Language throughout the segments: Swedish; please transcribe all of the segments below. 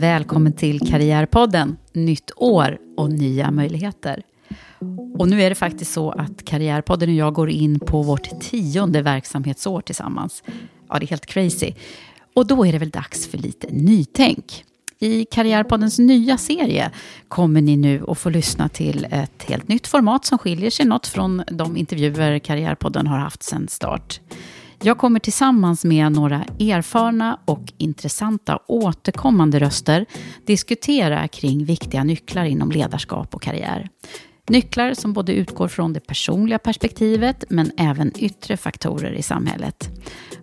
Välkommen till Karriärpodden. Nytt år och nya möjligheter. Och nu är det faktiskt så att Karriärpodden och jag går in på vårt tionde verksamhetsår tillsammans. Ja, det är helt crazy. Och då är det väl dags för lite nytänk. I Karriärpoddens nya serie kommer ni nu att få lyssna till ett helt nytt format som skiljer sig något från de intervjuer Karriärpodden har haft sedan start. Jag kommer tillsammans med några erfarna och intressanta återkommande röster diskutera kring viktiga nycklar inom ledarskap och karriär. Nycklar som både utgår från det personliga perspektivet men även yttre faktorer i samhället.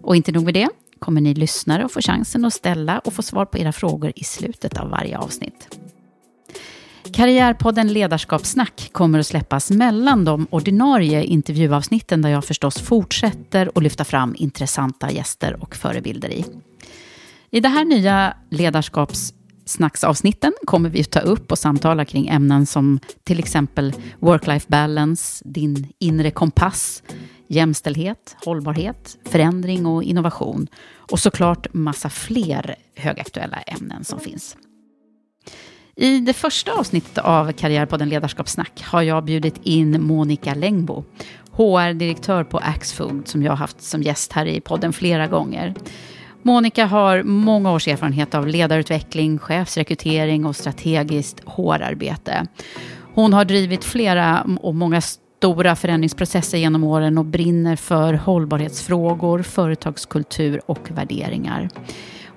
Och inte nog med det, kommer ni lyssnare att få chansen att ställa och få svar på era frågor i slutet av varje avsnitt. Karriärpodden Ledarskapssnack kommer att släppas mellan de ordinarie intervjuavsnitten där jag förstås fortsätter att lyfta fram intressanta gäster och förebilder i. I det här nya ledarskapssnacksavsnitten kommer vi att ta upp och samtala kring ämnen som till exempel work-life balance, din inre kompass, jämställdhet, hållbarhet, förändring och innovation och såklart massa fler högaktuella ämnen som finns. I det första avsnittet av Karriärpodden Ledarskapssnack har jag bjudit in Monica Längbo, HR-direktör på Axfood, som jag har haft som gäst här i podden flera gånger. Monica har många års erfarenhet av ledarutveckling, chefsrekrytering och strategiskt HR-arbete. Hon har drivit flera och många stora förändringsprocesser genom åren och brinner för hållbarhetsfrågor, företagskultur och värderingar.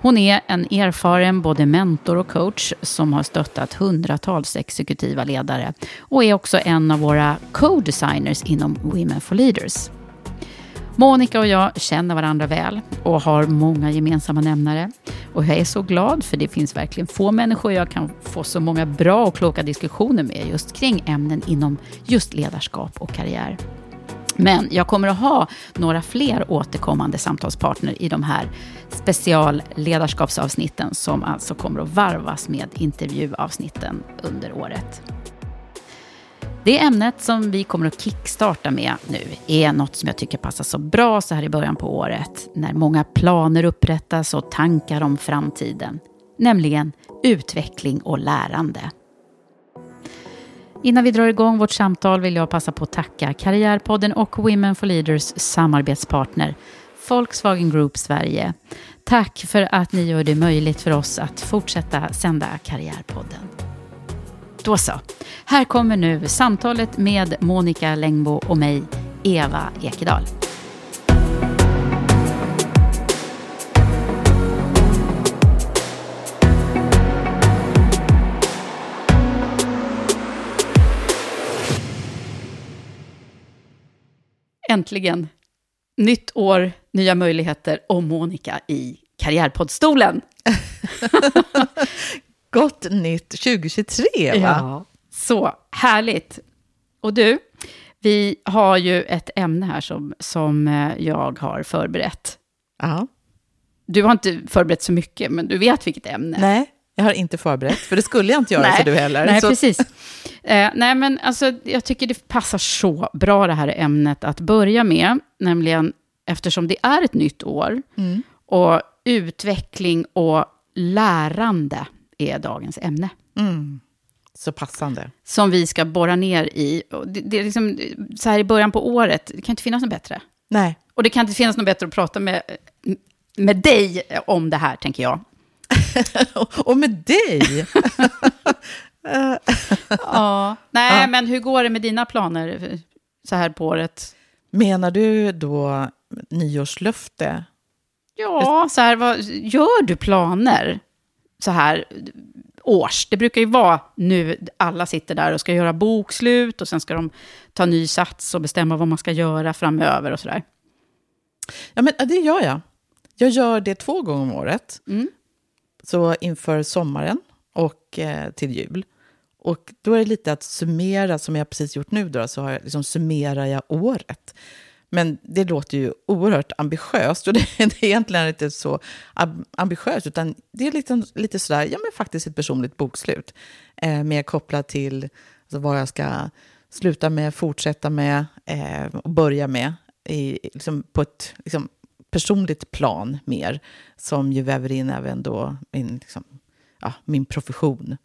Hon är en erfaren både mentor och coach som har stöttat hundratals exekutiva ledare och är också en av våra co-designers inom Women for Leaders. Monica och jag känner varandra väl och har många gemensamma nämnare. Och jag är så glad för det finns verkligen få människor jag kan få så många bra och kloka diskussioner med just kring ämnen inom just ledarskap och karriär. Men jag kommer att ha några fler återkommande samtalspartner i de här specialledarskapsavsnitten som alltså kommer att varvas med intervjuavsnitten under året. Det ämnet som vi kommer att kickstarta med nu är något som jag tycker passar så bra så här i början på året när många planer upprättas och tankar om framtiden. Nämligen utveckling och lärande. Innan vi drar igång vårt samtal vill jag passa på att tacka Karriärpodden och Women for Leaders samarbetspartner Volkswagen Group Sverige. Tack för att ni gör det möjligt för oss att fortsätta sända Karriärpodden. Då så. Här kommer nu samtalet med Monica Längbo och mig, Eva Ekedal. Äntligen. Nytt år, nya möjligheter och Monica i Karriärpoddstolen. Gott nytt 2023, va? Ja, så härligt. Och du, Vi har ju ett ämne här som, som eh, jag har förberett. Ja. Du har inte förberett så mycket, men du vet vilket ämne. Nej, jag har inte förberett, för det skulle jag inte göra Nej. för du heller. Nej, så, precis. Eh, nej, men alltså, jag tycker det passar så bra det här ämnet att börja med, nämligen eftersom det är ett nytt år Mm. och utveckling och lärande är dagens ämne. Mm. så passande. Som vi ska borra ner i. Det, det är liksom, så här i början på året, det kan inte finnas något bättre. Nej, Och det kan inte finnas något bättre att prata med, med dig om det här, tänker jag. och med dig. Ja. Nej, Ja. men hur går det med dina planer så här på året? Menar du då nyårslöfte? Ja, så här, vad, gör du planer så här års? Det brukar ju vara nu, alla sitter där och ska göra bokslut och sen ska de ta ny sats och bestämma vad man ska göra framöver och så där. Ja, men det gör jag. Jag gör det två gånger om året. Mm. Så inför sommaren och eh, till jul. Och då är det lite att summera, som jag precis gjort nu, då, så har jag, liksom, summerar jag året. Men det låter ju oerhört ambitiöst och det, det är egentligen inte så ambitiöst, utan det är lite, lite sådär, ja men faktiskt ett personligt bokslut. Eh, mer kopplat till alltså, vad jag ska sluta med, fortsätta med eh, och börja med. I, liksom, på ett liksom, personligt plan mer, som ju väver in även då min, liksom, ja, min profession.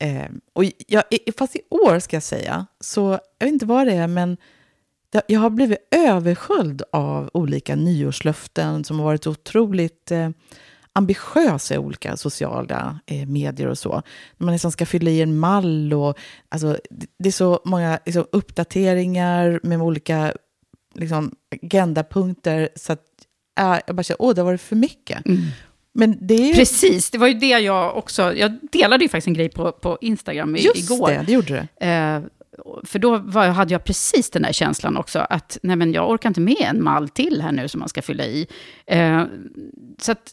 Eh, och jag, fast i år ska jag säga, så jag vet inte vad det är, men jag har blivit översköljd av olika nyårslöften som har varit otroligt eh, ambitiösa i olika sociala eh, medier och så. Man nästan ska fylla i en mall och alltså, det, det är så många liksom, uppdateringar med olika liksom, agendapunkter så att äh, jag bara känner, åh, det har varit för mycket. Mm. Men det ju... Precis, det var ju det jag också... Jag delade ju faktiskt en grej på, på Instagram i, Just igår. det, det gjorde du. Eh, för då var, hade jag precis den där känslan också, att nej men jag orkar inte med en mall till här nu som man ska fylla i. Eh, så att,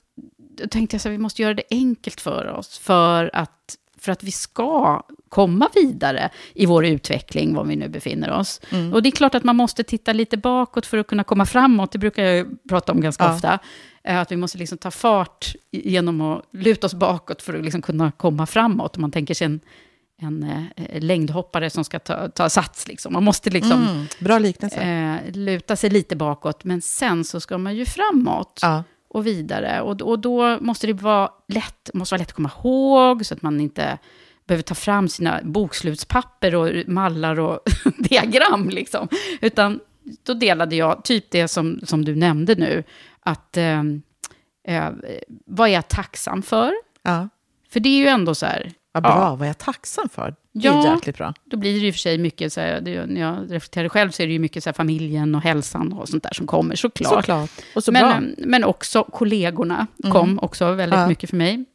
då tänkte jag så här, vi måste göra det enkelt för oss, för att, för att vi ska komma vidare i vår utveckling, var vi nu befinner oss. Och det är klart att man måste titta lite bakåt för att kunna komma framåt, det brukar jag prata om ganska Ja. ofta. Eh, Att vi måste liksom ta fart genom att luta oss bakåt för att liksom kunna komma framåt. Om man tänker sig en, en eh, längdhoppare som ska ta, ta sats. Liksom. Man måste liksom Mm, bra liknelse. eh, luta sig lite bakåt, men sen så ska man ju framåt ja. och vidare. Och, och då måste det vara lätt, måste vara lätt att komma ihåg, så att man inte behöver ta fram sina bokslutspapper och mallar och diagram. Liksom. Utan då delade jag typ det som, som du nämnde nu, att eh, eh, vad är jag tacksam för? ja. För det är ju ändå så här, Vad bra, Ja. vad är jag tacksam för? Det Ja. är jäkligt bra. då blir det ju för sig mycket, så här, det, när jag reflekterar själv så är det ju mycket så här, familjen och hälsan och sånt där som kommer såklart. Såklart. Och så men, bra. Mm. men också kollegorna kom också väldigt Ja. mycket för mig.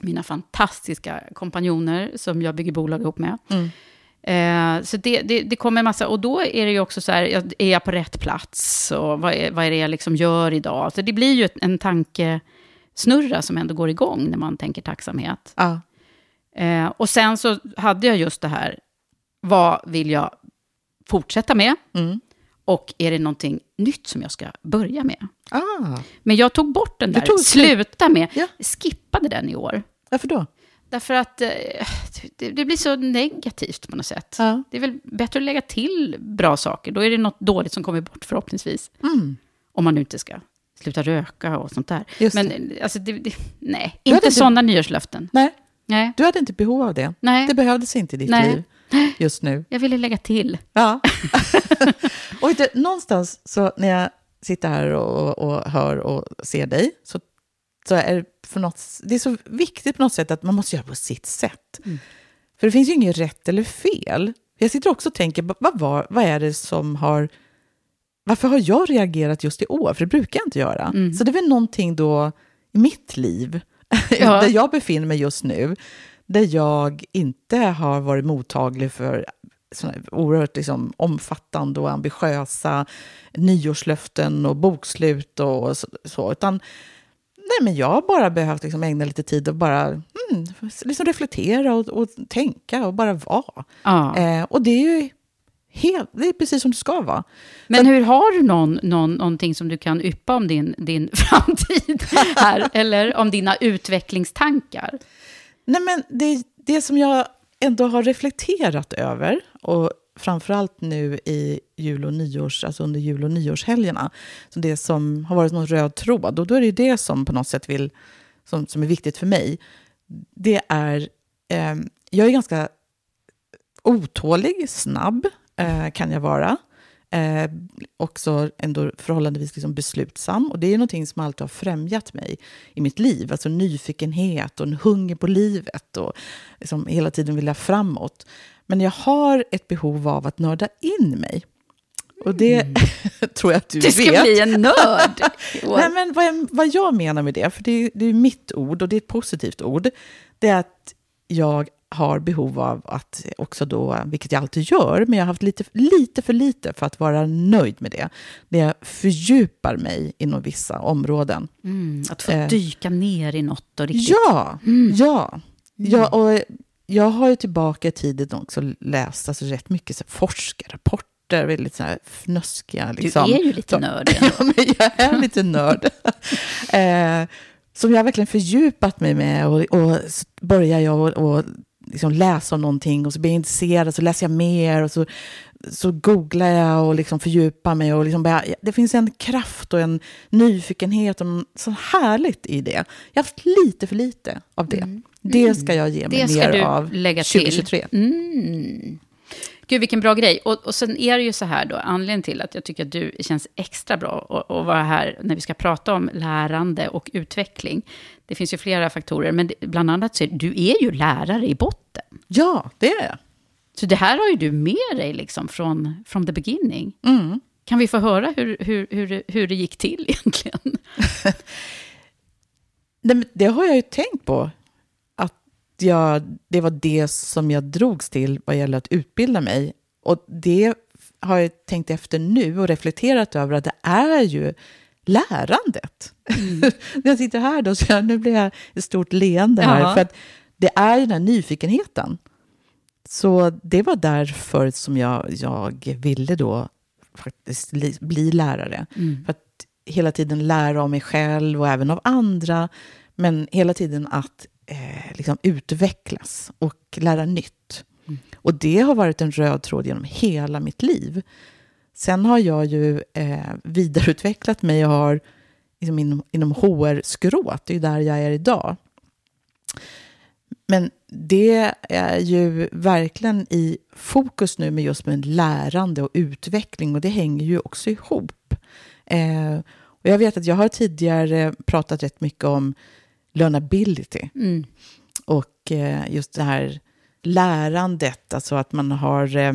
Mina fantastiska kompanjoner som jag bygger bolag ihop med. Mm. Eh, så det, det, det kommer en massa, och då är det ju också så här, är jag på rätt plats? Och vad är, vad är det jag liksom gör idag? Så det blir ju ett- en tankesnurra som ändå går igång när man tänker tacksamhet. Ja. Eh, och sen så hade jag just det här, vad vill jag fortsätta med? Mm. Och är det någonting nytt som jag ska börja med? Ah, Men jag tog bort den där, sluta med, Ja. skippade den i år. varför då? Därför att eh, det, blir så negativt på något sätt. Ja. Det är väl bättre att lägga till bra saker, då är det något dåligt som kommer bort förhoppningsvis. Mm. Om man nu inte ska sluta röka och sånt där. Just Men det. eh, alltså, det, det, nej, Du inte inte- sådana nyårslöften. Nej, Nej, du hade inte behov av det. nej. Det behövdes inte i ditt Nej. liv just nu. jag ville lägga till. Ja. och du, någonstans så när jag sitter här och, och hör och ser dig så, så är det, något, det är så viktigt på något sätt att man måste göra på sitt sätt. För det finns ju inget rätt eller fel. Jag sitter också och tänker, vad, var, vad är det som har... Varför har jag reagerat just i år? För det brukar jag inte göra. Så det är väl någonting då i mitt liv, Ja. där jag befinner mig just nu, där jag inte har varit mottaglig för såna oerhört liksom, omfattande och ambitiösa nyårslöften och bokslut och så. så. Utan nej, men jag har bara behövt liksom ägna lite tid och bara mm, liksom reflektera och, och tänka och bara vara. Ja. Eh, och det är ju Helt, det är precis som det ska vara. Men hur har du någon, någon, någonting som du kan yppa om din, din framtid här? eller om dina utvecklingstankar? Nej, men det, det som jag ändå har reflekterat över, och framförallt nu i jul och nyårs, alltså under jul och nyårshelgerna, så det som har varit någon röd tråd, och då är det det som på något sätt vill, som, som är viktigt för mig, det är, eh, jag är ganska otålig, snabb eh, kan jag vara. Eh, också ändå förhållandevis liksom beslutsam. Och det är någonting som alltid har främjat mig i mitt liv. Alltså nyfikenhet och en hunger på livet och liksom hela tiden vilja framåt. Men jag har ett behov av att nörda in mig. Och det mm. tror jag att du, vet. Du ska vet. bli en nörd! Nej, men vad jag, vad jag menar med det, för det är, det är mitt ord och det är ett positivt ord, det är att jag har behov av att också då, vilket jag alltid gör, men jag har haft lite, lite för lite för att vara nöjd med det. Det jag fördjupar mig inom vissa områden. Mm, att få eh, dyka ner i något och riktigt... Ja, mm. ja. Mm. ja och jag har ju tillbaka i tiden också läst alltså, rätt mycket så forskarrapporter, väldigt så här fnöskiga. Liksom. Du är ju lite nörd. ja, men jag är lite nörd. eh, som jag verkligen fördjupat mig med och, och börjar jag och, och liksom läsa om någonting och så blir jag intresserad så läser jag mer och så, så googlar jag och liksom fördjupar mig. Och liksom börjar, det finns en kraft och en nyfikenhet och så härligt i det. Jag har haft lite för lite av det. Mm. Det ska jag ge mig mer av lägga 2023. Till. Mm. Gud, vilken bra grej. Och, och sen är det ju så här då, anledningen till att jag tycker att du känns extra bra att, att vara här när vi ska prata om lärande och utveckling. Det finns ju flera faktorer, men bland annat så är du är ju lärare i botten. Ja, det är jag. Så det här har ju du med dig liksom från from the beginning. Mm. Kan vi få höra hur, hur, hur, hur det gick till egentligen? det, det har jag ju tänkt på jag, det var det som jag drogs till vad gäller att utbilda mig. Och det har jag tänkt efter nu och reflekterat över att det är ju lärandet. Mm. När jag sitter här då, så jag, nu blir jag ett stort leende här, ja. för att det är ju den här nyfikenheten. Så det var därför som jag, jag ville då faktiskt bli lärare. Mm. För att hela tiden lära av mig själv och även av andra. Men hela tiden att eh, liksom utvecklas och lära nytt. Mm. Och det har varit en röd tråd genom hela mitt liv. Sen har jag ju eh, vidareutvecklat mig och har liksom inom, inom HR-skrået, det är ju där jag är idag. Men det är ju verkligen i fokus nu med just med lärande och utveckling och det hänger ju också ihop. Eh, och jag vet att jag har tidigare pratat rätt mycket om learnability. Mm. Och eh, just det här lärandet, alltså att man har eh,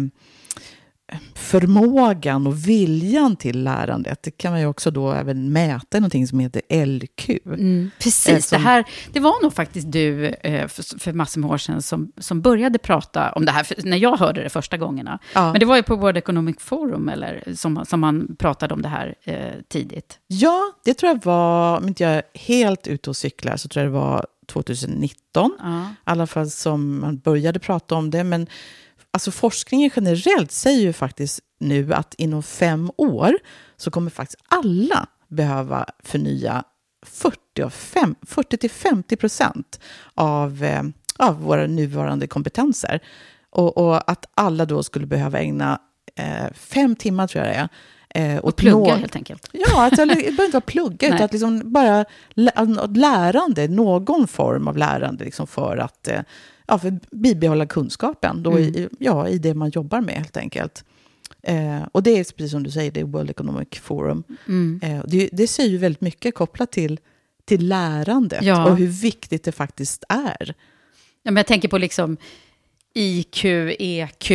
förmågan och viljan till lärandet. Det kan man ju också då även mäta i någonting som heter LQ. Mm, precis, eh, som, det här det var nog faktiskt du eh, för, för massor med år sedan som, som började prata om det här, när jag hörde det första gångerna. Ja. Men det var ju på World Economic Forum eller, som, som man pratade om det här eh, tidigt. Ja, det tror jag var, om inte jag är helt ute och cyklar, så tror jag det var 2019. Ja. I alla fall som man började prata om det. Men alltså forskningen generellt säger ju faktiskt nu att inom fem år så kommer faktiskt alla behöva förnya 40 50 procent av, eh, av våra nuvarande kompetenser. Och, och, att alla då skulle behöva ägna eh, fem timmar, tror jag det är, Eh, och, plugga nå- helt enkelt. Ja, alltså, det behöver inte vara plugga, utan att liksom bara lärande, någon form av lärande liksom för att eh, ja, för bibehålla kunskapen då mm. i, ja, i det man jobbar med helt enkelt. Eh, och det är precis som du säger, det är World Economic Forum. Mm. Eh, det, det säger ju väldigt mycket kopplat till, till lärandet ja. och hur viktigt det faktiskt är. Ja, men jag tänker på liksom IQ, EQ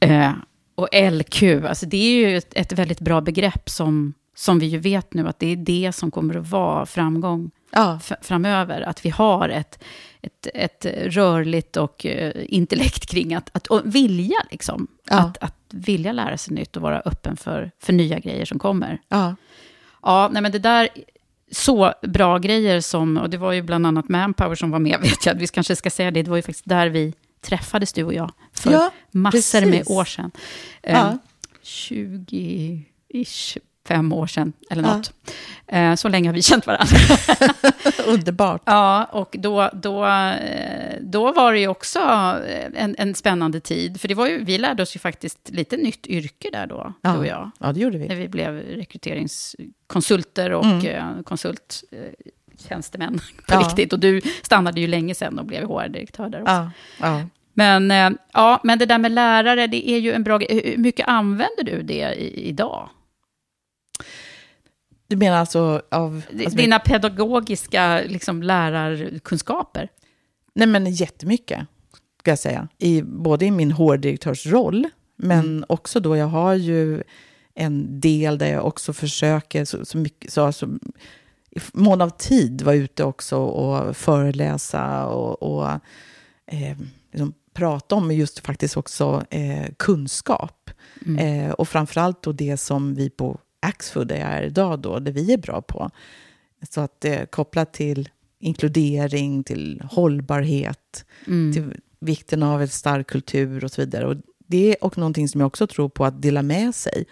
eh, och LQ. Alltså det är ju ett, ett, väldigt bra begrepp som, som vi ju vet nu att det är det som kommer att vara framgång ja. framöver. Att vi har ett, ett, ett rörligt och uh, intellekt kring att, att vilja, liksom. Ja. Att, att vilja lära sig nytt och vara öppen för, för nya grejer som kommer. Ja, ja nej, men det där, så bra grejer som, och det var ju bland annat Manpower som var med, vet jag, vi kanske ska säga det, det var ju faktiskt där vi träffades du och jag för Ja, massor med precis. år sedan. Ja. Eh, 20-ish, fem år sedan eller Ja. något. Eh, så länge har vi känt varandra. Underbart. Ja, och då, då, eh, då var det ju också eh, en, en spännande tid. För det var ju, vi lärde oss ju faktiskt lite nytt yrke där då, du och jag. ja, det gjorde När vi. vi blev rekryteringskonsulter och Mm. konsulttjänstemän på Ja. riktigt. Och du stannade ju länge sen och blev HR-direktör där också. Ja, ja. Men, ja, men det där med lärare, det är ju en bra grej. Hur mycket använder du det i, idag? Du menar alltså av... Alltså, Dina pedagogiska liksom, lärarkunskaper? Nej, men jättemycket, ska jag säga. I, både i min HR-direktörsroll, men Mm. också då jag har ju en del där jag också försöker, så, så mycket, så, i mån av tid, vara ute också och föreläsa och, och eh, liksom prata om just faktiskt också eh, kunskap. Eh, och framförallt då det som vi på Axfood är idag då, det vi är bra på. Så att eh, kopplat till inkludering, till hållbarhet, till vikten av en stark kultur och så vidare. Och det är också någonting som jag också tror på att dela med sig.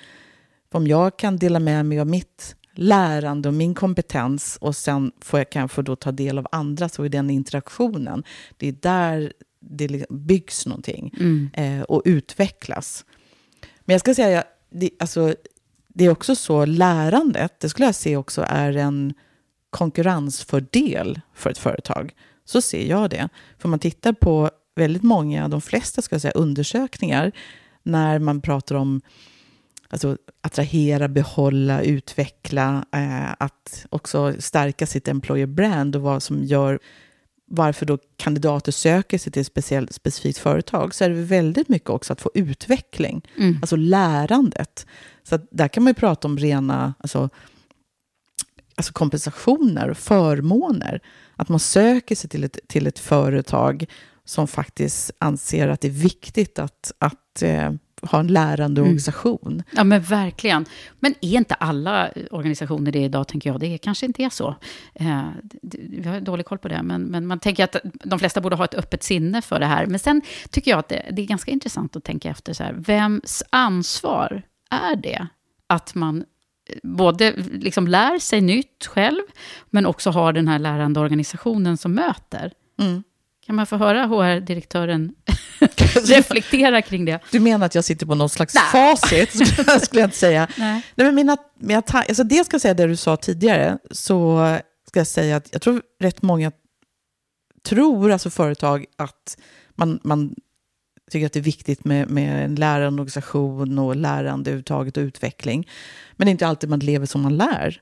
Om jag kan dela med mig av mitt lärande och min kompetens och sen får jag, kan jag få då ta del av andra, så i den interaktionen, det är där det liksom byggs någonting eh, och utvecklas. Men jag ska säga, det, alltså, det är också så, lärandet, det skulle jag se också är en konkurrensfördel för ett företag. Så ser jag det. För man tittar på väldigt många, de flesta ska jag säga, undersökningar, när man pratar om alltså, attrahera, behålla, utveckla, eh, att också stärka sitt employer brand och vad som gör varför då kandidater söker sig till ett speciellt, specifikt företag, så är det väldigt mycket också att få utveckling, alltså lärandet. Så där kan man ju prata om rena alltså, alltså kompensationer, förmåner. Att man söker sig till ett, till ett företag som faktiskt anser att det är viktigt att, att eh, ha en lärande organisation. Ja, men verkligen. Men är inte alla organisationer det idag, tänker jag? Det kanske inte är så. Eh, vi har dålig koll på det, men, men man tänker att de flesta borde ha ett öppet sinne för det här. Men sen tycker jag att det, det är ganska intressant att tänka efter, så här, vems ansvar är det att man eh, både liksom lär sig nytt själv, men också har den här lärande organisationen som möter? Mm. Kan man få höra HR-direktören reflektera kring det? Du menar att jag sitter på något slags Nej. facit, skulle- jag inte säga. Nej. Nej, men mina, mina alltså det ska jag säga det du sa tidigare, så ska jag säga att jag tror rätt många tror, alltså företag, att man, man tycker att det är viktigt med, med en lärande organisation och lärande överhuvudtaget och utveckling. Men det är inte alltid man lever som man lär.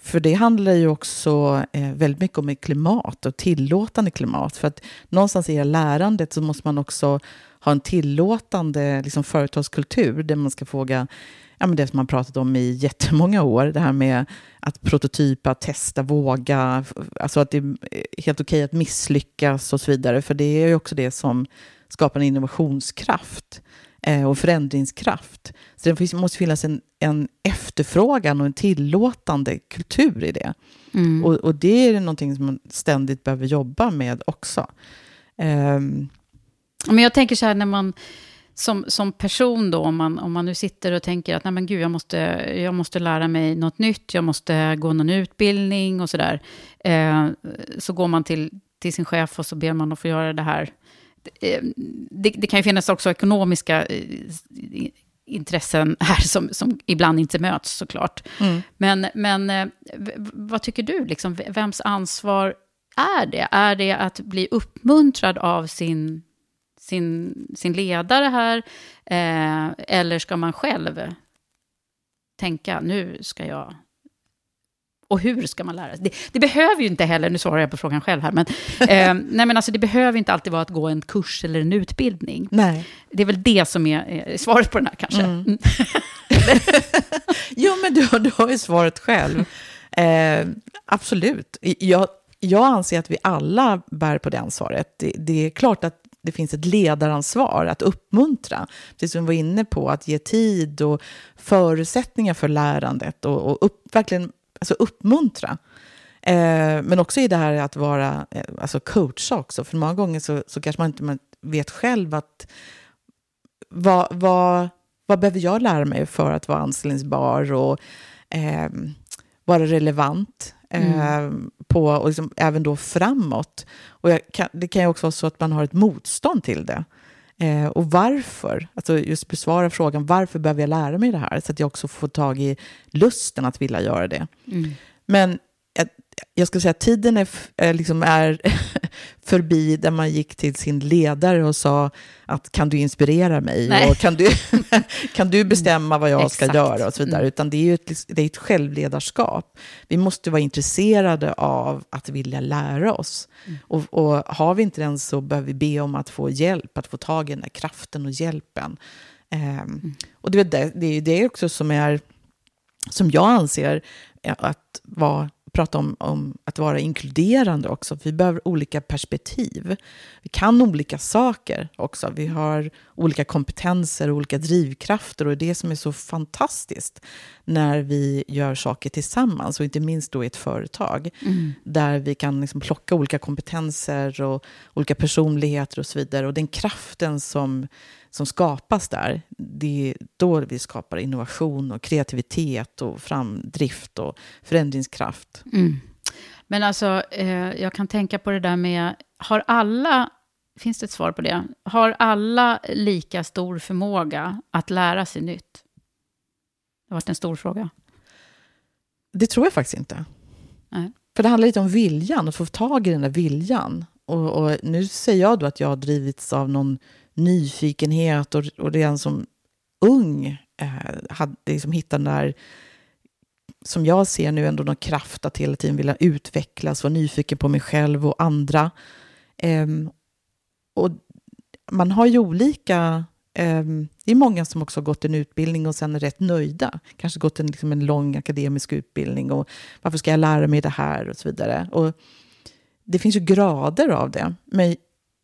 För det handlar ju också eh, väldigt mycket om klimat och tillåtande klimat. För att någonstans i lärandet så måste man också ha en tillåtande liksom, företagskultur där man ska fråga ja, men det som man pratat om i jättemånga år, det här med att prototypa, testa, våga, alltså att det är helt okej att misslyckas och så vidare, för det är ju också det som skapar en innovationskraft eh, och förändringskraft. Så det finns, måste finnas en, en efterfrågan och en tillåtande kultur i det. Och, och det är någonting som man ständigt behöver jobba med också. Ehm, Men jag tänker så här när man som, som person då, om man, om man nu sitter och tänker att nej men gud, jag måste, jag måste lära mig något nytt, jag måste gå någon utbildning och sådär. Eh, så går man till, till sin chef och så ber man att få göra det här. Eh, Det, det kan ju finnas också ekonomiska eh, intressen här som, som ibland inte möts såklart. Men, men eh, vad tycker du, liksom, vems ansvar är det? Är det att bli uppmuntrad av sin, sin, sin ledare här? Eh, eller ska man själv tänka, nu ska jag... Och hur ska man lära sig? Det, det behöver ju inte heller, nu svarar jag på frågan själv här, men, eh, nej, men alltså, det behöver inte alltid vara att gå en kurs eller en utbildning. nej. Det är väl det som är eh, svaret på den här kanske. Mm. Jo, men du, du har ju svaret själv. Eh, absolut. Jag, jag anser att vi alla bär på det ansvaret. Det, det är klart att det finns ett ledaransvar att uppmuntra. Precis som vi var inne på, att ge tid och förutsättningar för lärandet och, och upp, verkligen alltså uppmuntra. Eh, men också i det här att vara, eh, alltså coacha också. För många gånger så, så kanske man inte man vet själv att vad, vad, vad behöver jag lära mig för att vara anställningsbar och eh, vara relevant mm. eh, på, och liksom, även då framåt. Och kan, det kan ju också vara så att man har ett motstånd till det. Eh, och varför? Alltså just besvara frågan varför behöver jag lära mig det här? Så att jag också får tag i lusten att vilja göra det. Mm. Men jag ska säga att tiden är, liksom är förbi där man gick till sin ledare och sa att kan du inspirera mig Nej. och kan du, kan du bestämma vad jag ska göra och så vidare. Mm. Utan det är ju ett, det är ett självledarskap. Vi måste vara intresserade av att vilja lära oss. Mm. Och, och, har vi inte den så behöver vi be om att få hjälp, att få tag i den där kraften och hjälpen. Um, mm. Och det, det, det är det också som är, som jag anser att vara prata om, om, att vara inkluderande också. Vi behöver olika perspektiv. Vi kan olika saker också. Vi har olika kompetenser och olika drivkrafter. Och det som är så fantastiskt när vi gör saker tillsammans. Och inte minst då i ett företag. Mm. Där vi kan liksom plocka olika kompetenser och olika personligheter och så vidare. Och den kraften som som skapas där, det är då vi skapar innovation och kreativitet och framdrift och förändringskraft. Mm. Men alltså, eh, jag kan tänka på det där med, har alla, finns det ett svar på det? Har alla lika stor förmåga att lära sig nytt? Det har varit en stor fråga. Det tror jag faktiskt inte. Nej. För det handlar lite om viljan, att få tag i den där viljan. Och, och nu säger jag då att jag har drivits av någon nyfikenhet och, och redan som ung eh, hade liksom hittade den där, som jag ser nu, ändå någon kraft att hela tiden vilja utvecklas, vara nyfiken på mig själv och andra. Eh, och man har ju olika... Eh, det är många som också har gått en utbildning och sen är rätt nöjda. Kanske gått en, liksom en lång akademisk utbildning och varför ska jag lära mig det här och så vidare. Och det finns ju grader av det. Men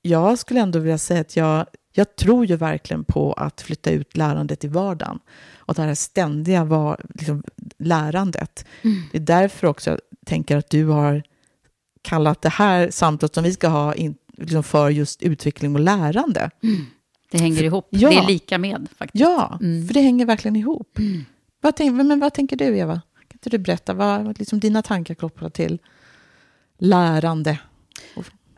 jag skulle ändå vilja säga att jag, jag tror ju verkligen på att flytta ut lärandet i vardagen. Och det här ständiga var, liksom, lärandet. Mm. Det är därför också jag tänker att du har kallat det här samtalet som vi ska ha in, liksom för just utveckling och lärande. Mm. Det hänger för, ihop. Ja, det är lika med faktiskt. Ja, mm. för det hänger verkligen ihop. Mm. Vad, tänk, men vad tänker du, Eva? Kan inte du berätta vad liksom dina tankar kopplat till lärande?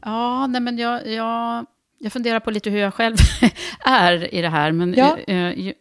Ja, nej men jag, jag, jag funderar på lite hur jag själv är i det här. Men ja. jag,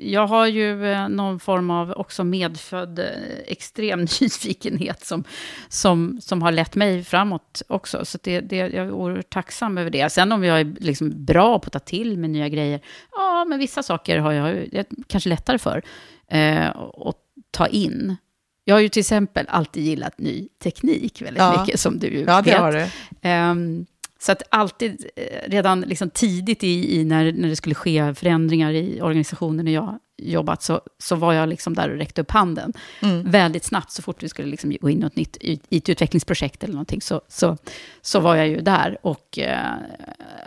jag har ju eh, någon form av också medfödd eh, extrem nyfikenhet som, som, som har lett mig framåt också. Så det, det, jag är oerhört tacksam över det. Sen om jag är liksom bra på att ta till mig nya grejer, ja, men vissa saker har jag, jag kanske lättare för eh, att ta in. Jag har ju till exempel alltid gillat ny teknik väldigt ja. mycket, som du ju ja, det vet. Har du. Um, så att alltid, eh, redan liksom tidigt i, i, när, när det skulle ske förändringar i organisationen när jag jobbat, så, så var jag liksom där och räckte upp handen. Mm. Väldigt snabbt, så fort vi skulle liksom gå in i ett nytt IT-utvecklingsprojekt eller någonting, så, så, så var jag ju där. Och, eh,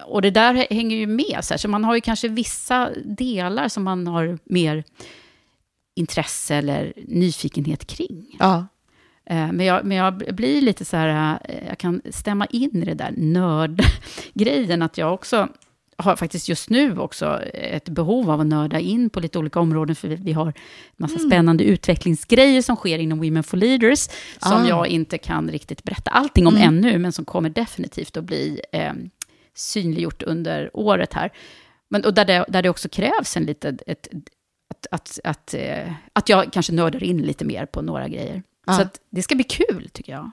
och det där hänger ju med, så, här, så man har ju kanske vissa delar som man har mer intresse eller nyfikenhet kring. Ja. Eh, men jag, men jag blir lite så här, eh, jag kan stämma in i det där nördgrejen, att jag också har faktiskt just nu också ett behov av att nörda in på lite olika områden, för vi har en massa mm. spännande utvecklingsgrejer som sker inom Women for Leaders, som ah. jag inte kan riktigt berätta allting om mm. ännu, men som kommer definitivt att bli eh, synliggjort under året här. Men, och där det, där det också krävs en lite, ett, att, att, att, eh, att jag kanske nördar in lite mer på några grejer. Ja. Så det ska bli kul, tycker jag.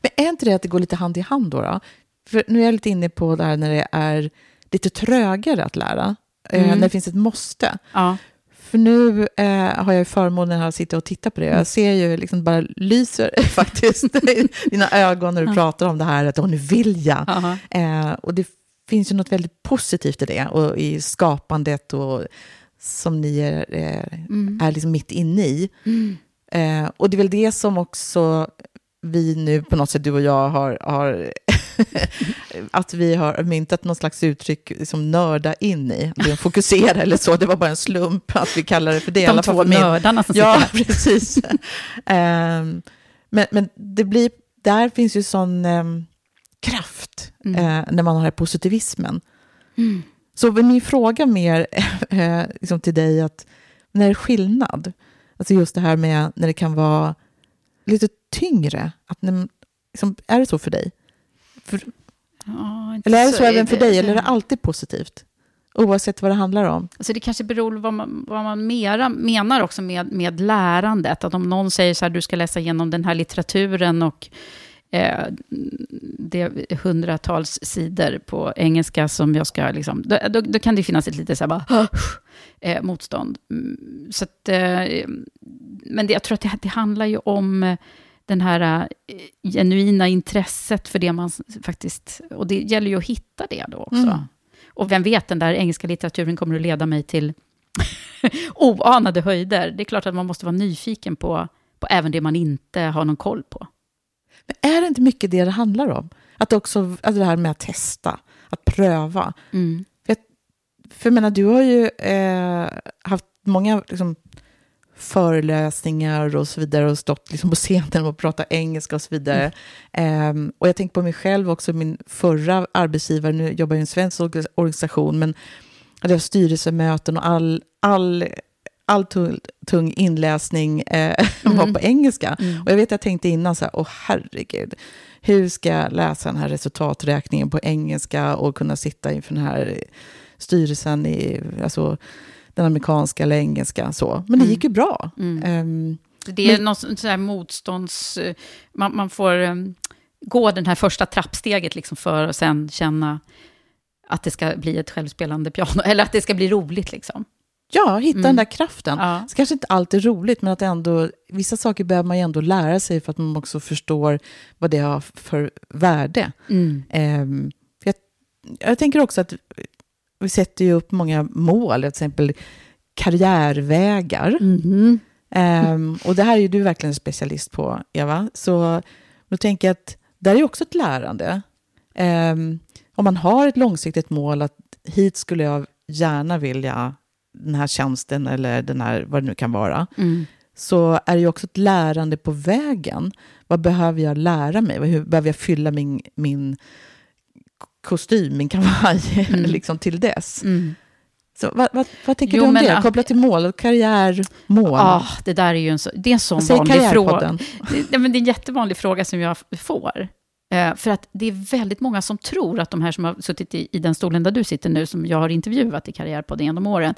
Men är inte det att det går lite hand i hand då? då? För nu är jag lite inne på det här när det är lite trögare att lära, eh, mm. när det finns ett måste. Ja. För nu eh, har jag förmånen att sitta och titta på det. Jag ser ju liksom bara lyser faktiskt i dina ögon när du ja. pratar om det här, att nu vill jag. Eh, och det finns ju något väldigt positivt i det, och i skapandet och som ni är, eh, mm. är liksom mitt inne i. Mm. Eh, och det är väl det som också vi nu på något sätt, du och jag, har, har att vi har myntat någon slags uttryck som nörda in i, fokusera eller så, det var bara en slump att vi kallar det för det. De två nördarna som Ja, precis. um, men, men det blir, där finns ju sån um, kraft mm. uh, när man har positivismen. Mm. Så min fråga mer eh, liksom till dig, att när det är skillnad, alltså just det här med när det kan vara lite tyngre, att när, liksom, är det så för dig? För, ja, eller är det så, så även för dig, eller är det alltid positivt? Oavsett vad det handlar om. Alltså det kanske beror på vad man, vad man mera, menar också med, med lärandet. Att om någon säger så här, du ska läsa igenom den här litteraturen och eh, det är hundratals sidor på engelska som jag ska, liksom, då, då, då kan det finnas ett litet så här bara, eh, motstånd. Mm, så att, eh, men det, jag tror att det, det handlar ju om den här eh, genuina intresset för det man faktiskt... Och det gäller ju att hitta det då också. Mm. Och vem vet, den där engelska litteraturen kommer att leda mig till oanade höjder. Det är klart att man måste vara nyfiken på, på även det man inte har någon koll på. Men är det inte mycket det det handlar om? Att också, alltså det här med att testa, att pröva. Mm. För, för jag menar, du har ju eh, haft många liksom, föreläsningar och så vidare och stått liksom på scenen och pratat engelska och så vidare. Mm. Um, och jag tänker på mig själv också, min förra arbetsgivare, nu jobbar jag i en svensk organisation, men hade jag styrelsemöten och all, all, all tung, inläsning eh, mm. var på engelska. Mm. Och jag vet jag tänkte innan så här, åh herregud, hur ska jag läsa den här resultaträkningen på engelska och kunna sitta inför den här styrelsen i, alltså, den amerikanska eller engelska. Så. Men det mm. gick ju bra. Um, det är men, något sånt här motstånds... Man, man får um, gå den här första trappsteget liksom för att sen känna att det ska bli ett självspelande piano, eller att det ska bli roligt. Liksom. Ja, hitta mm. den där kraften. Ja. Så kanske inte alltid är roligt, men att ändå, vissa saker behöver man ju ändå lära sig för att man också förstår vad det har för värde. Mm. Um, jag, jag tänker också att vi sätter ju upp många mål, till exempel karriärvägar. Mm. Um, och det här är ju du verkligen specialist på, Eva. Så då tänker jag att där är också ett lärande. Um, om man har ett långsiktigt mål att hit skulle jag gärna vilja den här tjänsten eller den här, vad det nu kan vara, mm. så är det ju också ett lärande på vägen. Vad behöver jag lära mig? Hur behöver jag fylla min, min kostym, min kavaj, mm. liksom till dess. Mm. Så, vad, vad, vad tänker jo, du om det? Kopplat till mål, karriärmål? Ja, det där är ju en, så, det är en sån vanlig fråga. Det, men det är en jättevanlig fråga som jag får. Eh, för att det är väldigt många som tror att de här som har suttit i, i den stolen där du sitter nu, som jag har intervjuat i Karriärpodden genom åren,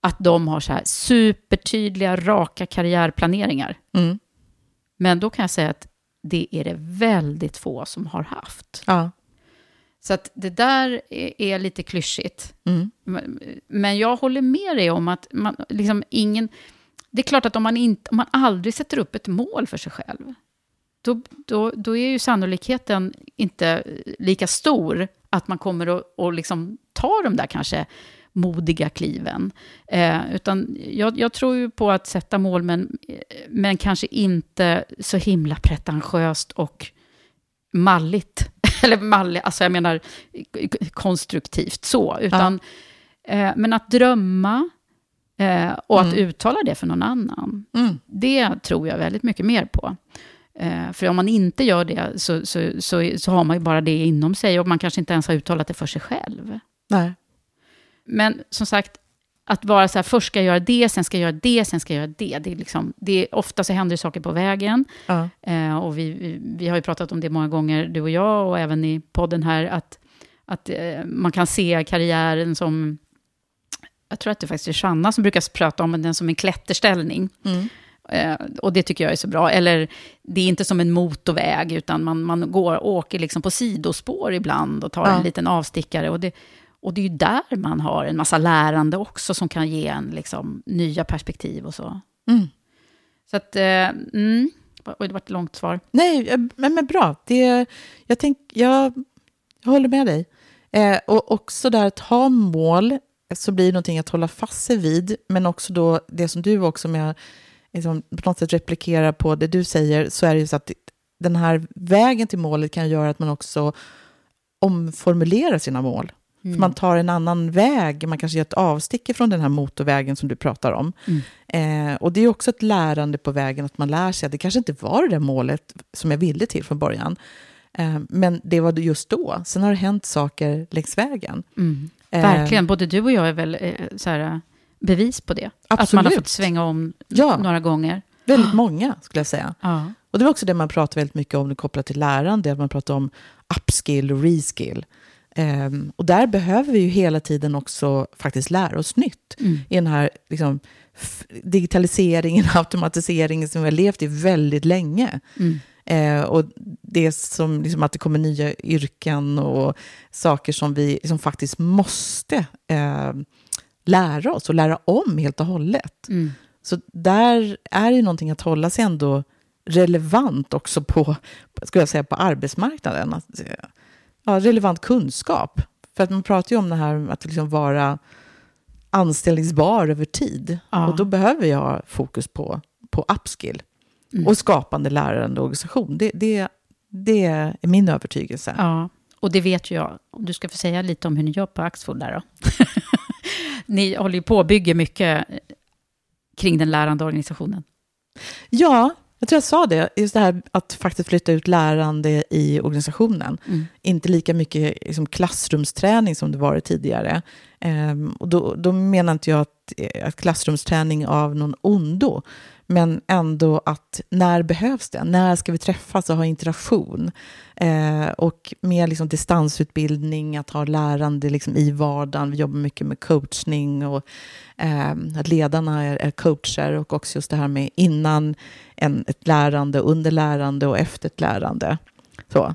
att de har så här supertydliga, raka karriärplaneringar. Mm. Men då kan jag säga att det är det väldigt få som har haft. Ja. Så att det där är, lite klyschigt. Mm. Men jag håller med dig om att man, liksom ingen... Det är klart att om man, inte, om man aldrig sätter upp ett mål för sig själv, då, då, då är ju sannolikheten inte lika stor att man kommer att och liksom ta de där kanske modiga kliven. Eh, utan jag, jag, tror ju på att sätta mål, men, men kanske inte så himla pretentiöst och malligt eller mallig, alltså jag menar konstruktivt så, utan, ja. eh, men att drömma eh, och mm. att uttala det för någon annan, mm. det tror jag väldigt mycket mer på. Eh, för om man inte gör det så, så, så, så, har man ju bara det inom sig och man kanske inte ens har uttalat det för sig själv. Nej. Men som sagt, att vara så här, först ska jag göra det, sen ska jag göra det, sen ska jag göra det. det, är liksom, det är, ofta så händer saker på vägen. Ja. Eh, och vi, vi, vi, har ju pratat om det många gånger, du och jag, och även i podden här, att, att eh, man kan se karriären som... Jag tror att det faktiskt är Shanna som brukar prata om den som en klätterställning. Mm. Eh, och det tycker jag är så bra. Eller det är inte som en motorväg, utan man, man går, åker liksom på sidospår ibland och tar ja. en liten avstickare. Och det, och det är ju där man har en massa lärande också som kan ge en liksom, nya perspektiv och så. Mm. Så att, eh, mm. Oj, det var ett långt svar. Nej, eh, men, men bra. Det, jag, tänk, jag, jag håller med dig. Eh, och också där att ha mål, så blir det någonting att hålla fast sig vid, men också då det som du också med, liksom, på något sätt replikerar på det du säger, så är det ju så att den här vägen till målet kan göra att man också omformulerar sina mål. Mm. Man tar en annan väg, man kanske gör ett avstick från den här motorvägen som du pratar om. Mm. Eh, och det är också ett lärande på vägen, att man lär sig att det kanske inte var det där målet som jag ville till från början. Eh, men det var just då. Sen har det hänt saker längs vägen. Mm. Eh, Verkligen, både du och jag är väl eh, så här, bevis på det. Att man Absolut. har fått svänga om Ja. några gånger. Väldigt många, skulle jag säga. Ja. Och det var också det man pratar väldigt mycket om kopplat till lärande, att man pratar om upskill och reskill. Ehm, och där behöver vi ju hela tiden också faktiskt lära oss nytt. Mm. I den här liksom, digitaliseringen, automatiseringen som vi har levt i väldigt länge. Mm. Eh, och det som liksom att det kommer nya yrken och saker som vi liksom faktiskt måste eh, lära oss och lära om helt och hållet. Mm. Så där är det ju någonting att hålla sig ändå relevant också på, ska jag säga, på arbetsmarknaden. Att, ja, relevant kunskap. För att man pratar ju om det här att liksom vara anställningsbar över tid. Ja. Och då behöver jag ha fokus på, på upskill och skapande lärande organisation. Det, det, det är min övertygelse. Ja, och det vet ju jag. Om du ska få säga lite om hur ni gör på Axfood där då. ni håller ju på och bygger mycket eh, kring den lärande organisationen. Ja, jag tror jag sa det. Just det här att faktiskt flytta ut lärande i organisationen. Mm. Inte lika mycket liksom, klassrumsträning som det varit tidigare. Ehm, och då, då menar inte jag att, eh, att klassrumsträning av någon ondo. Men ändå att när behövs det? När ska vi träffas och ha interaktion? Eh, och mer liksom distansutbildning, att ha lärande liksom i vardagen. Vi jobbar mycket med coachning och eh, att ledarna är, är coacher och också just det här med innan en, ett lärande, under lärande och efter ett lärande. Så.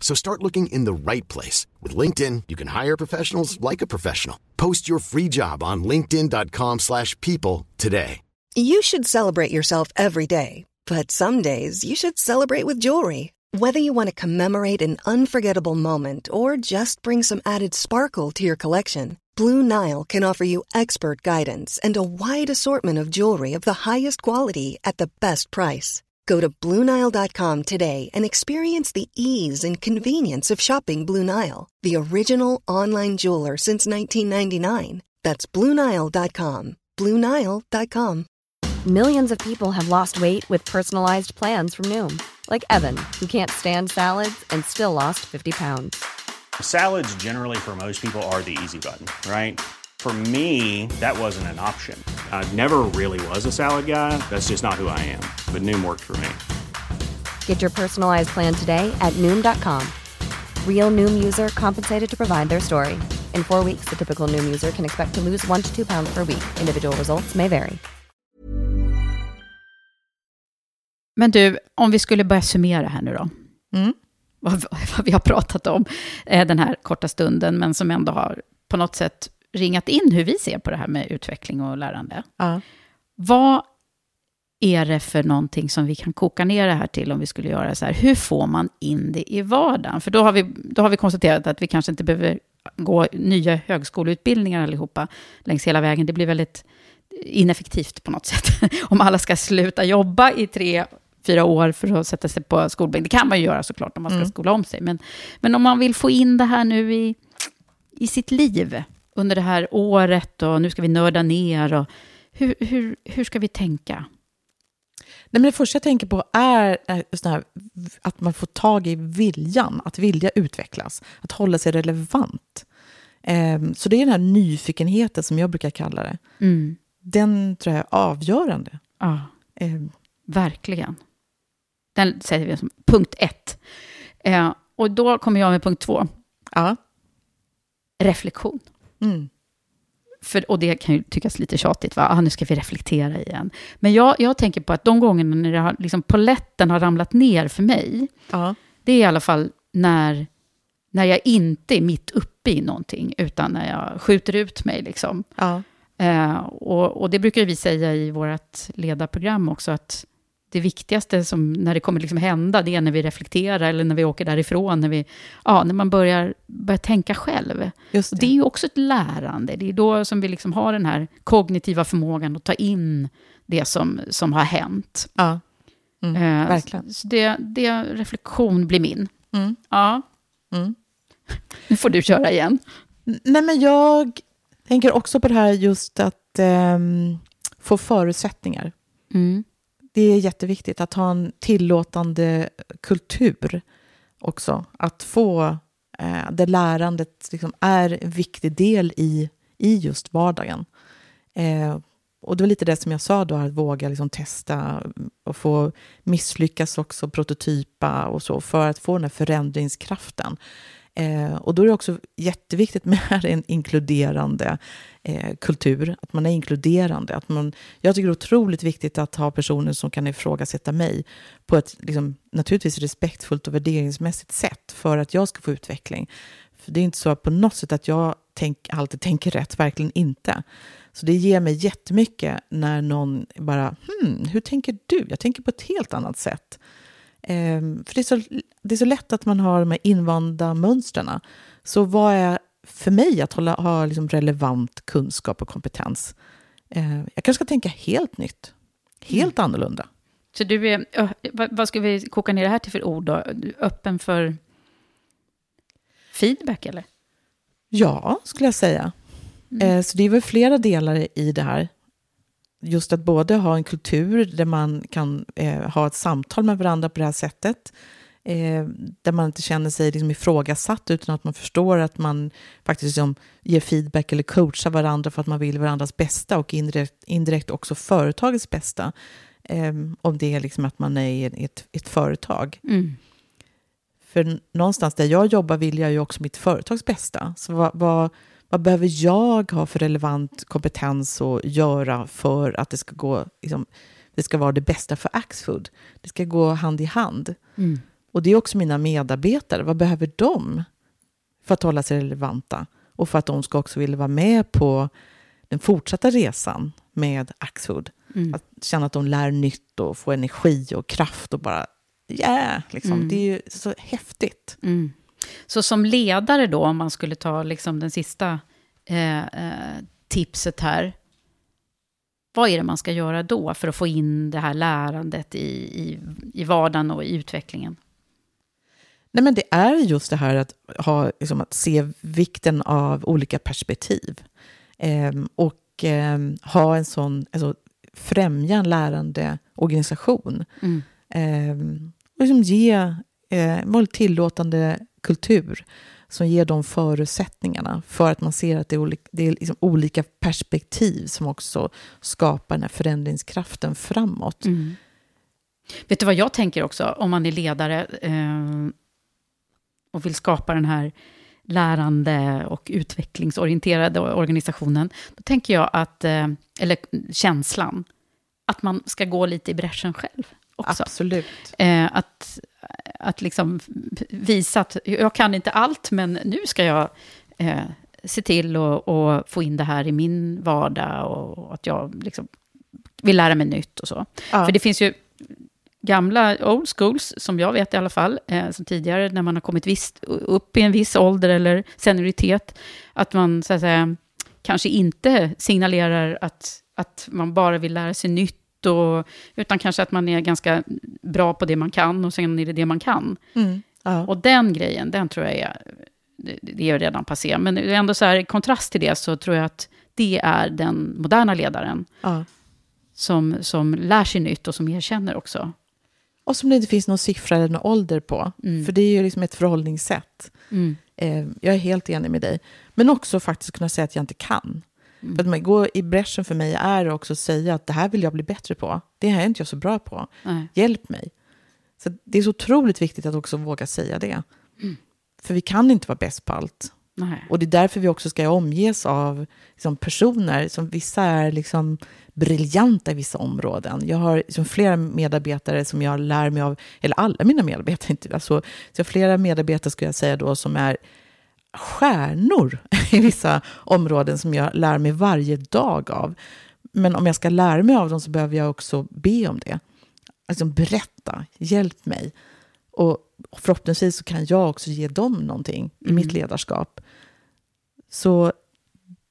So start looking in the right place. With LinkedIn, you can hire professionals like a professional. Post your free job on linkedin.com slash people today. You should celebrate yourself every day, but some days you should celebrate with jewelry. Whether you want to commemorate an unforgettable moment or just bring some added sparkle to your collection, Blue Nile can offer you expert guidance and a wide assortment of jewelry of the highest quality at the best price. Go to BlueNile.com today and experience the ease and convenience of shopping Blue Nile, the original online jeweler since 1999. That's BlueNile.com. BlueNile.com. Millions of people have lost weight with personalized plans from Noom, like Evan, who can't stand salads and still lost 50 pounds. Salads, generally, for most people, are the easy button, right? For me, that wasn't an option. I never really was a salad guy. That's just not who I am. But Noom worked for me. Get your personalized plan today at Noom.com. Real Noom user compensated to provide their story. In four weeks, the typical Noom user can expect to lose one to two pounds per week. Individual results may vary. Men du, om vi skulle börja summera här nu då. Mm. Vad, vad vi har pratat om eh, den här korta stunden, men som ändå har på något sätt ringat in hur vi ser på det här med utveckling och lärande. Ja. Vad är det för någonting som vi kan koka ner det här till om vi skulle göra så här? Hur får man in det i vardagen? För då har vi, då har vi konstaterat att vi kanske inte behöver gå nya högskoleutbildningar allihopa längs hela vägen. Det blir väldigt ineffektivt på något sätt. om alla ska sluta jobba i tre, fyra år för att sätta sig på skolbänk. Det kan man ju göra såklart om man ska Mm. skola om sig. Men, men om man vill få in det här nu i, i sitt liv under det här året och nu ska vi nörda ner. Och, hur, hur, hur ska vi tänka? Nej, men det första jag tänker på är är här, att man får tag i viljan, att vilja utvecklas, att hålla sig relevant. Ehm, så det är den här nyfikenheten som jag brukar kalla det. Mm. Den tror jag är avgörande. Ja, Ehm, verkligen. Den säger vi som punkt ett. Eh, och då kommer jag med punkt två. ja. Reflektion. Mm. För, och det kan ju tyckas lite tjatigt, va? Ah, nu ska vi reflektera igen. Men jag, jag tänker på att de gångerna när det har, liksom, poletten har ramlat ner för mig, Ja. det är i alla fall när, när jag inte är mitt uppe i någonting, utan när jag skjuter ut mig. Liksom. Ja. Eh, och, och det brukar vi säga i vårt ledarprogram också, att det viktigaste som, när det kommer liksom hända, det är när vi reflekterar, eller när vi åker därifrån, när, vi, ja, när man börjar, börjar tänka själv. Just Och det. det är ju också ett lärande. Det är då som vi liksom har den här kognitiva förmågan att ta in det som, som har hänt. Ja. Mm. Eh, Verkligen. Så det, det reflektion blir min. Mm. Ja, Mm. nu får du köra igen. Nej, men jag tänker också på det här just att ehm, få förutsättningar. Mm. Det är jätteviktigt att ha en tillåtande kultur också. Att få eh, det lärandet liksom är en viktig del i, i just vardagen. Eh, och det var lite det som jag sa då, att våga liksom testa och få misslyckas också, prototypa och så, för att få den här förändringskraften. Eh, och då är det också jätteviktigt med en inkluderande eh, kultur, att man är inkluderande. Att man, jag tycker det är otroligt viktigt att ha personer som kan ifrågasätta mig på ett liksom, naturligtvis respektfullt och värderingsmässigt sätt för att jag ska få utveckling. För det är inte så på något sätt att jag tänk, alltid tänker rätt, verkligen inte. Så det ger mig jättemycket när någon bara, hmm, hur tänker du? Jag tänker på ett helt annat sätt. Ehm, för det är, så, det är så lätt att man har de här invanda mönstren. Så vad är för mig att hålla, ha liksom relevant kunskap och kompetens? Ehm, jag kanske ska tänka helt nytt, helt annorlunda. Så du är, vad, ska vi koka ner det här till för ord då? Öppen för feedback eller? Ja, skulle jag säga. Mm. Eh, Så det är väl flera delar i det här. Just att både ha en kultur där man kan eh, ha ett samtal med varandra på det här sättet. Eh, där man inte känner sig liksom ifrågasatt utan att man förstår att man faktiskt liksom ger feedback eller coachar varandra för att man vill varandras bästa och indirekt, indirekt också företagets bästa. Eh, om det är liksom att man är i ett, ett företag. Mm. För någonstans där jag jobbar vill jag ju också mitt företags bästa. Så vad, vad, vad behöver jag ha för relevant kompetens att göra för att det ska gå, liksom, det ska vara det bästa för Axfood? Det ska gå hand i hand. Mm. Och det är också mina medarbetare. Vad behöver de för att hålla sig relevanta? Och för att de ska också vilja vara med på den fortsatta resan med Axfood. Mm. Att känna att de lär nytt och få energi och kraft och bara yeah, liksom. Mm. Det är ju så häftigt. Mm. Så som ledare då, om man skulle ta liksom den sista eh, eh, tipset här. Vad är det man ska göra då för att få in det här lärandet i, i, i vardagen och i utvecklingen? Nej, men det är just det här att, ha, liksom, att se vikten av olika perspektiv. Ehm, och ehm, ha en sån, alltså, främja en lärande organisation. Mm. Ehm, och liksom ge eh, tillåtande kultur som ger de förutsättningarga för att man ser att det är, olika, det är liksom olika perspektiv som också skapar den här förändringskraften framåt. Mm. Vet du vad jag tänker också, om man är ledare eh, och vill skapa den här lärande och utvecklingsorienterade organisationen, då tänker jag att, eh, eller känslan, att man ska gå lite i bräschen själv också. Absolut. Eh, att, att liksom visa att jag kan inte allt, men nu ska jag eh, se till att få in det här i min vardag och att jag liksom vill lära mig nytt och så. Ja. För det finns ju gamla old schools, som jag vet i alla fall, eh, som tidigare när man har kommit visst, upp i en viss ålder eller senioritet, att man så att säga, kanske inte signalerar att, att man bara vill lära sig nytt, och, utan kanske att man är ganska bra på det man kan och sen är det det man kan. Mm. Ja. Och den grejen, den tror jag är, det- är redan passé. Men ändå så här, i kontrast till det så tror jag att det är den moderna ledaren Ja. som, som lär sig nytt och som erkänner också. Och som det inte finns någon siffra eller någon ålder på. Mm. För det är ju liksom ett förhållningssätt. Mm. Eh, jag är helt enig med dig. Men också faktiskt kunna säga att jag inte kan. Mm. För att man går i bräschen för mig är också att säga att det här vill jag bli bättre på. Det här är inte jag så bra på. Nej. Hjälp mig. Så det är så otroligt viktigt att också våga säga det. Mm. För vi kan inte vara bäst på allt. Nej. Och det är därför vi också ska omges av liksom, personer som vissa är liksom, briljanta i vissa områden. Jag har liksom, flera medarbetare som jag lär mig av, eller alla mina medarbetare, inte, alltså, så jag har flera medarbetare skulle jag säga då som är stjärnor i vissa områden som jag lär mig varje dag av. Men om jag ska lära mig av dem så behöver jag också be om det. Alltså berätta, hjälp mig. Och förhoppningsvis så kan jag också ge dem någonting i Mm. mitt ledarskap. Så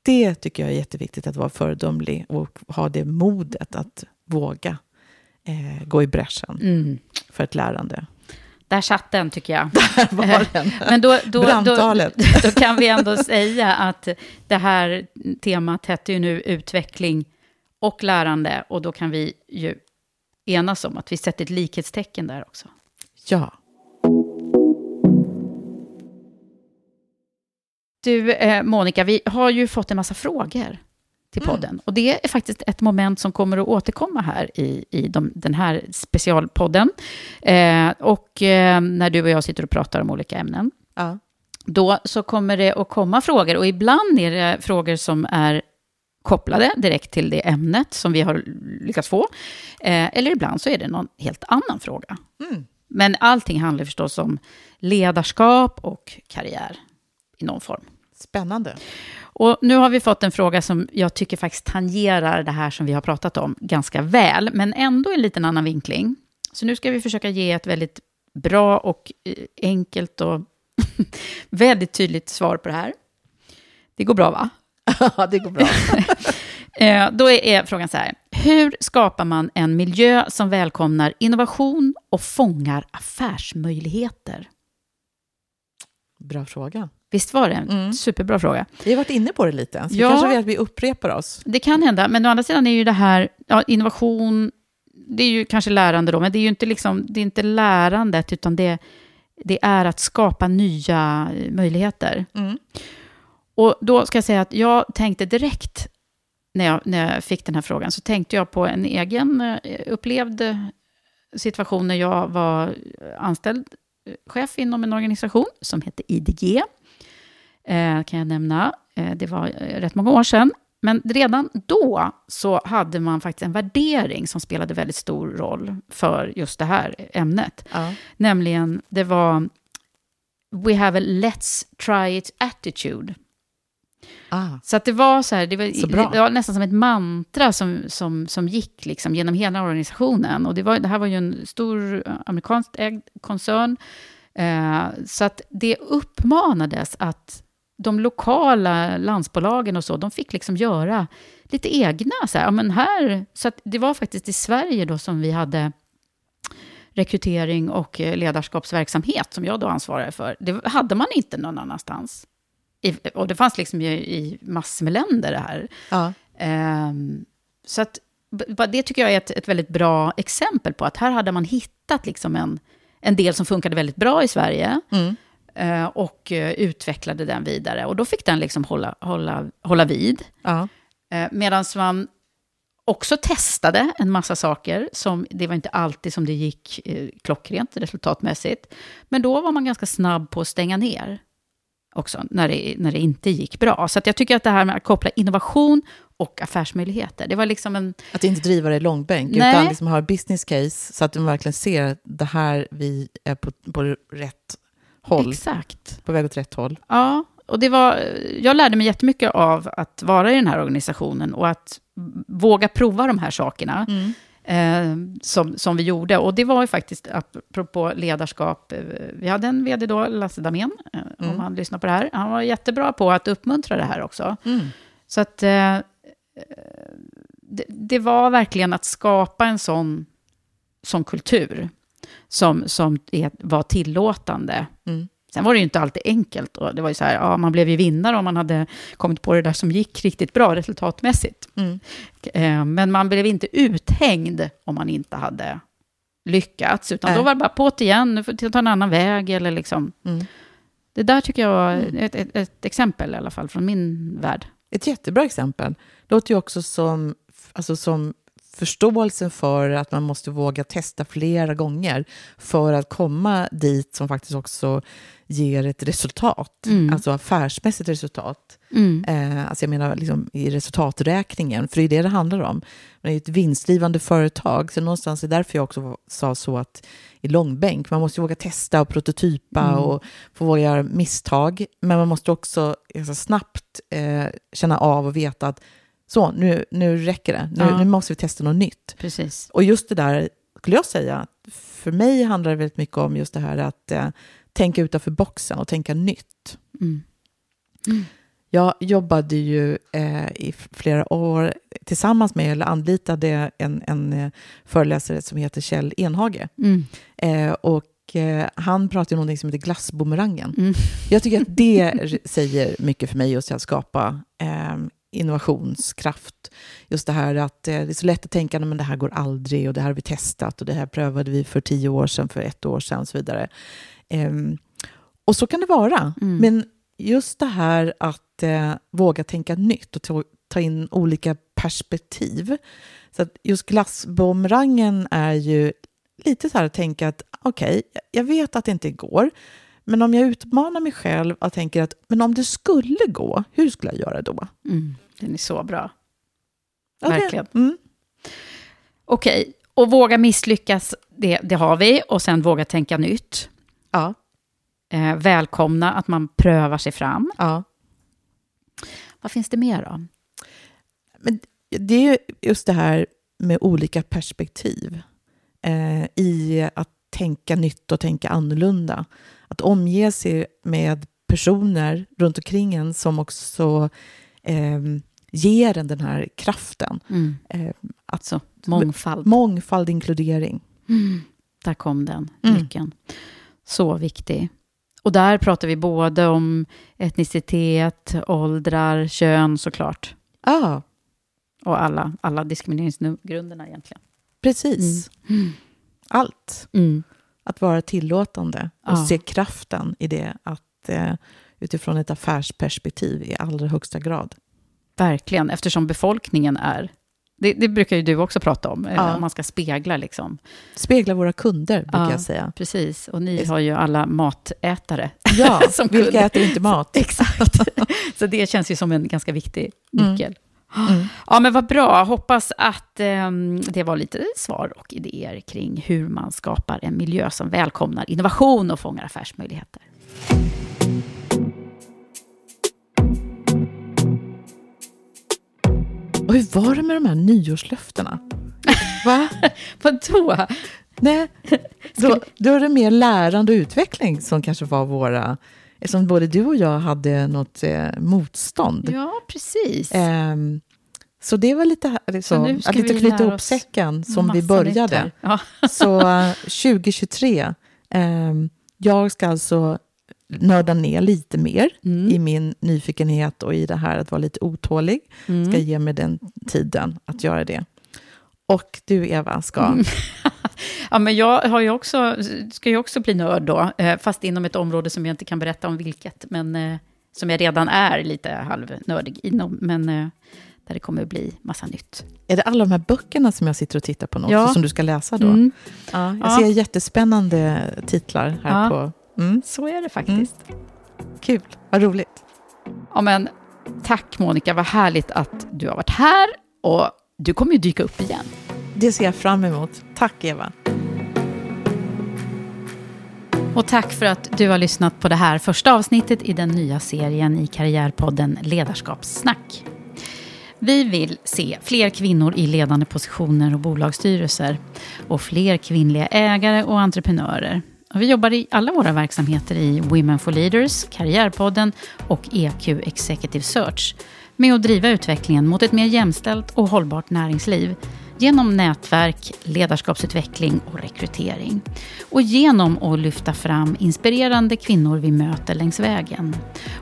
det tycker jag är jätteviktigt att vara föredömlig och ha det modet att våga eh, gå i bräschen Mm. för ett lärande. Där satt den, tycker jag. Där var den. Men då, då, då, Brandtalet. då kan vi ändå säga att det här temat heter ju nu utveckling och lärande. Och då kan vi ju enas om att vi sätter ett likhetstecken där också. Ja. Du, eh, Monica, vi har ju fått en massa frågor till Mm. podden. Och det är faktiskt ett moment som kommer att återkomma här i, i de, den här specialpodden. Eh, och eh, när du och jag sitter och pratar om olika ämnen. Ja. Då så kommer det att komma frågor. Och ibland är det frågor som är kopplade direkt till det ämnet som vi har lyckats få. Eh, eller ibland så är det någon helt annan fråga. Mm. Men allting handlar förstås om ledarskap och karriär i någon form. Spännande. Och nu har vi fått en fråga som jag tycker faktiskt tangerar det här som vi har pratat om ganska väl, men ändå en liten annan vinkling. Så nu ska vi försöka ge ett väldigt bra och eh, enkelt och väldigt tydligt svar på det här. Det går bra, va? Ja, det går bra. Eh, Då är är frågan så här. Hur skapar man en miljö som välkomnar innovation och fångar affärsmöjligheter? Bra fråga. Visst var det en Mm. superbra fråga? Vi har varit inne på det lite, så Ja. kanske vi att vi upprepar oss. Det kan hända, men å andra sidan är ju det här, ja, innovation, det är ju kanske lärande då, men det är ju inte, liksom, det är inte lärandet, utan det, det är att skapa nya eh, möjligheter. Mm. Och då ska jag säga att jag tänkte direkt, när jag, när jag fick den här frågan, så tänkte jag på en egen eh, upplevd eh, situation när jag var anställd chef inom en organisation som hette IDG. Eh, kan jag nämna. Eh, det var eh, rätt många år sedan. Men redan då så hade man faktiskt en värdering som spelade väldigt stor roll för just det här ämnet. Ja. Nämligen, det var We have a let's try it attitude. Ah. Så att det var så här, det var, Så det var nästan som ett mantra som, som, som gick liksom genom hela organisationen. Och det, var, det här var ju en stor amerikanskt ägd koncern. Eh, så att det uppmanades att de lokala landsbolagen och så, de fick liksom göra lite egna. Så, här, ja, men här, så det var faktiskt i Sverige då som vi hade rekrytering och eh, ledarskapsverksamhet som jag då ansvarade för. Det hade man inte någon annanstans. I, och det fanns liksom i massor med länder det här. Ja. Ehm, så att, det tycker jag är ett, ett väldigt bra exempel på att här hade man hittat liksom en, en del som funkade väldigt bra i Sverige Mm. Eh, och eh, utvecklade den vidare. Och då fick den liksom hålla, hålla, hålla vid. Ja. Eh, Medan man också testade en massa saker. Som, det var inte alltid som det gick eh, klockrent resultatmässigt. Men då var man ganska snabb på att stänga ner också, när det, när det inte gick bra. Så att jag tycker att det här med att koppla innovation och affärsmöjligheter, det var liksom en... Att inte driva det i långbänk, Nej. utan liksom ha business case så att de verkligen ser att det här vi är på, på rätt håll. Exakt. På väg åt rätt håll. Ja, och det var, jag lärde mig jättemycket av att vara i den här organisationen och att våga prova de här sakerna. Mm. eh, som, som vi gjorde. Och det var ju faktiskt, apropå ledarskap, eh, vi hade en vd då, Lasse Damén, eh, Mm. om han lyssnar på det här. Han var jättebra på att uppmuntra det här också. Mm. Så att eh, det, det var verkligen att skapa en sån, sån kultur som, som var tillåtande. Mm. Sen var det ju inte alltid enkelt. Och det var ju så här, ja, man blev ju vinnare om man hade kommit på det där som gick riktigt bra resultatmässigt. Mm. Eh, Men man blev inte uthängd om man inte hade lyckats. Utan Nej. då var det bara på igen, nu får du ta en annan väg. Eller liksom. Mm. Det där tycker jag var ett, ett, ett exempel i alla fall från min värld. Ett jättebra exempel. Det låter ju också som, alltså som förståelsen för att man måste våga testa flera gånger för att komma dit som faktiskt också ger ett resultat, Mm. alltså affärsmässigt resultat. Mm. Eh, alltså jag menar liksom i resultaträkningen, för det är det det handlar om. Men det är ett vinstdrivande företag, så någonstans är det därför jag också sa så att i långbänk, man måste våga testa och prototypa Mm. och få våga göra misstag, men man måste också ganska snabbt eh, känna av och veta att så, nu, nu räcker det, nu, Ja. nu måste vi testa något nytt. Precis. Och just det där, skulle jag säga, för mig handlar det väldigt mycket om just det här att eh, tänka utanför boxen och tänka nytt. Mm. Jag jobbade ju eh, i flera år tillsammans med, eller anlitade en, en eh, föreläsare som heter Kjell Enhage. Mm. Eh, och eh, han pratar ju om något som heter glassbumerangen. Mm. Jag tycker att det säger mycket för mig just att skapa eh, innovationskraft. Just det här att eh, det är så lätt att tänka att det här går aldrig och det här har vi testat och det här prövade vi för tio år sedan, för ett år sedan och så vidare. Ehm, och så kan det vara. Mm. Men just det här att eh, våga tänka nytt och ta, ta in olika perspektiv. Så att just glassbumerangen är ju lite så här att tänka att okej, jag vet att det inte går, men om jag utmanar mig själv och tänker att men om det skulle gå, hur skulle jag göra då? Mm. Den är så bra. Det- Verkligen. Mm. Okej, och våga misslyckas, det, det har vi. Och sen våga tänka nytt. Ja, Eh, välkomna att man prövar sig fram. ja. Vad finns det mer då? Men det är ju just det här med olika perspektiv eh, i att tänka nytt och tänka annorlunda. Att omge sig med personer runt omkring en som också eh, ger en den här kraften. Mm. Eh, att, Så, mångfald. mångfald, inkludering. Mm. Där kom den Mm. nyckeln. Så viktig. Och där pratar vi både om etnicitet, åldrar, kön såklart. Ja, Och alla, alla diskrimineringsgrunderna egentligen. precis. Mm. Allt. Att vara tillåtande och Ja. se kraften i det. Att eh, utifrån ett affärsperspektiv i allra högsta grad. Verkligen, eftersom befolkningen är... Det, det brukar ju du också prata om, eh, Ja. om man ska spegla liksom. Spegla våra kunder, brukar Ja. jag säga. Precis, och ni har ju alla matätare. Ja, som vilka kunder. äter inte mat? Exakt. Så det känns ju som en ganska viktig Mm. nyckel. Mm. Ja, men vad bra. Hoppas att ehm, det var lite svar och idéer kring hur man skapar en miljö som välkomnar innovation och fångar affärsmöjligheter. Och hur var det med de här nyårslöftena? Va? Vadå? Nej, då, då är det mer lärande och utveckling som kanske var våra... Eftersom både du och jag hade något eh, motstånd. Ja, precis. Ehm, så det var lite, nu ska att lite knyta ihop säcken som vi började. Ja. Så eh, 2023, ehm, jag ska alltså nörda ner lite mer Mm. i min nyfikenhet och i det här att vara lite otålig. Mm. Ska ge mig den tiden att göra det. Och du Eva ska... Mm. Ja, men jag har ju också, ska ju också bli nörd då, eh, fast inom ett område som jag inte kan berätta om vilket, men eh, som jag redan är lite halvnördig inom, men eh, där det kommer att bli massa nytt. Är det alla de här böckerna som jag sitter och tittar på nu Ja. som du ska läsa då? Mm. Ja, jag Ja. ser jättespännande titlar här Ja. på... Mm. Så är det faktiskt. Kul, vad roligt. Ja, men tack Monica, vad härligt att du har varit här och du kommer ju dyka upp igen. Det ser jag fram emot. Tack Eva. Och tack för att du har lyssnat på det här första avsnittet i den nya serien i Karriärpodden Ledarskapssnack. Vi vill se fler kvinnor i ledande positioner och bolagsstyrelser och fler kvinnliga ägare och entreprenörer. Och vi jobbar i alla våra verksamheter i Women for Leaders, Karriärpodden och EQ Executive Search med att driva utvecklingen mot ett mer jämställt och hållbart näringsliv genom nätverk, ledarskapsutveckling och rekrytering. Och genom att lyfta fram inspirerande kvinnor vi möter längs vägen.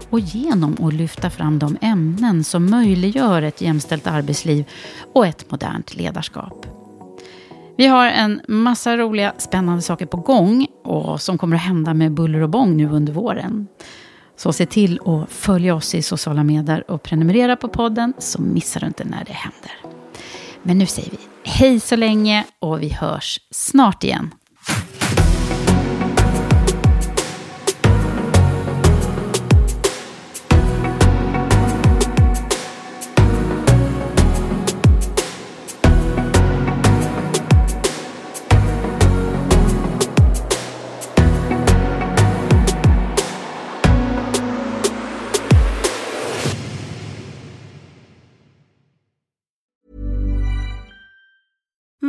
Och genom att lyfta fram de ämnen som möjliggör ett jämställt arbetsliv och ett modernt ledarskap. Vi har en massa roliga, spännande saker på gång och som kommer att hända med buller och bång nu under våren. Så se till att följa oss i sociala medier och prenumerera på podden så missar du inte när det händer. Men nu säger vi hej så länge och vi hörs snart igen.